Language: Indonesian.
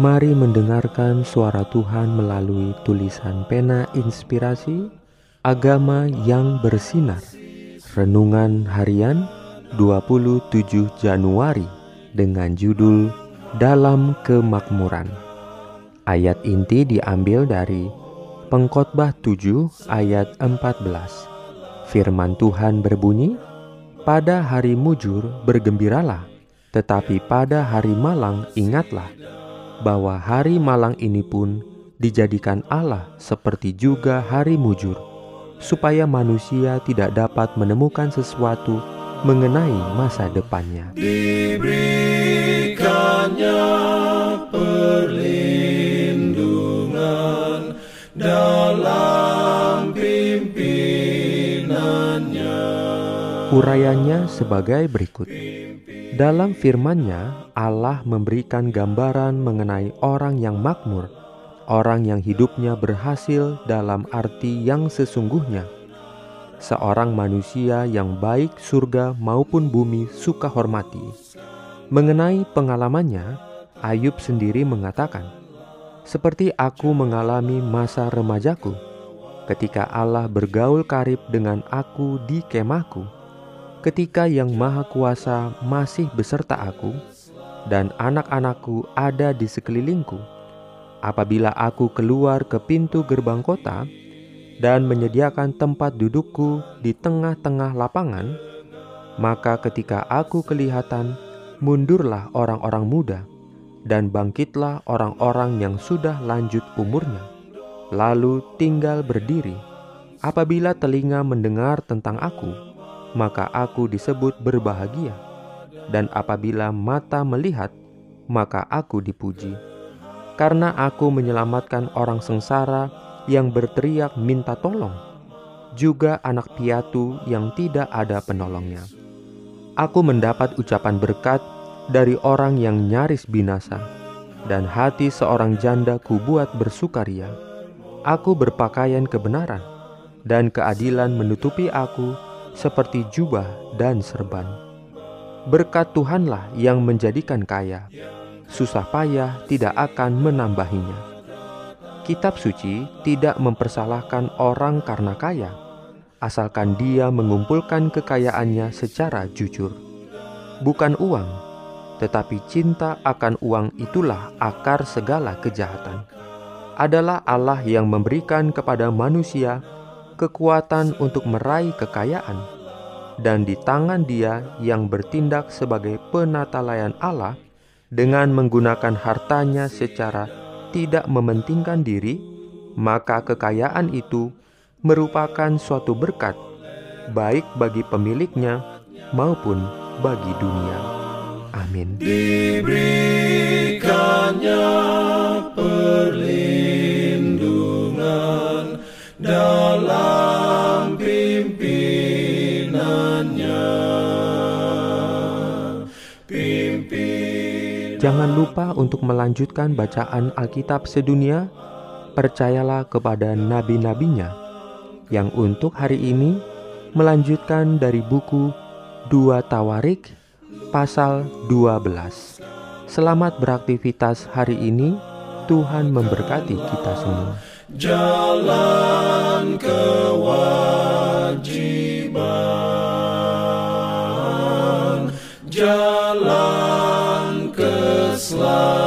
Mari mendengarkan suara Tuhan melalui tulisan pena inspirasi Agama yang bersinar. Renungan harian 27 Januari dengan judul Dalam Kemakmuran. Ayat inti diambil dari Pengkhotbah 7 ayat 14 Firman Tuhan berbunyi Pada hari mujur bergembiralah tetapi pada hari malang ingatlah bahwa hari malang ini pun dijadikan Allah seperti juga hari mujur, supaya manusia tidak dapat menemukan sesuatu mengenai masa depannya. Diberikannya perlindungan dalam pimpinannya. Urayanya sebagai berikut. Dalam firman-Nya, Allah memberikan gambaran mengenai orang yang makmur, orang yang hidupnya berhasil dalam arti yang sesungguhnya. Seorang manusia yang baik surga maupun bumi suka hormati. Mengenai pengalamannya, Ayub sendiri mengatakan, "Seperti aku mengalami masa remajaku, ketika Allah bergaul karib dengan aku di kemahku." Ketika Yang Maha Kuasa masih beserta aku dan anak-anakku ada di sekelilingku. Apabila aku keluar ke pintu gerbang kota dan menyediakan tempat dudukku di tengah-tengah lapangan, maka ketika aku kelihatan, mundurlah orang-orang muda dan bangkitlah orang-orang yang sudah lanjut umurnya, lalu tinggal berdiri. Apabila telinga mendengar tentang aku, maka aku disebut berbahagia. Dan apabila mata melihat, maka aku dipuji. Karena aku menyelamatkan orang sengsara yang berteriak minta tolong, juga anak piatu yang tidak ada penolongnya. Aku mendapat ucapan berkat dari orang yang nyaris binasa, dan hati seorang janda kubuat bersukaria. Aku berpakaian kebenaran, dan keadilan menutupi aku seperti jubah dan serban. Berkat Tuhanlah yang menjadikan kaya, susah payah tidak akan menambahinya. Kitab suci tidak mempersalahkan orang karena kaya, asalkan dia mengumpulkan kekayaannya secara jujur. Bukan uang, tetapi cinta akan uang itulah akar segala kejahatan. Adalah Allah yang memberikan kepada manusia kekuatan untuk meraih kekayaan, dan di tangan Dia yang bertindak sebagai penata layan Allah dengan menggunakan hartanya secara tidak mementingkan diri, maka kekayaan itu merupakan suatu berkat, baik bagi pemiliknya maupun bagi dunia. Amin. Diberikannya Pimpin Jangan lupa untuk melanjutkan bacaan Alkitab sedunia. Percayalah kepada nabi-nabinya yang untuk hari ini melanjutkan dari buku 2 Tawarik pasal 12. Selamat beraktivitas hari ini. Tuhan memberkati kita semua jalan kewajiban, jalan keselamatan.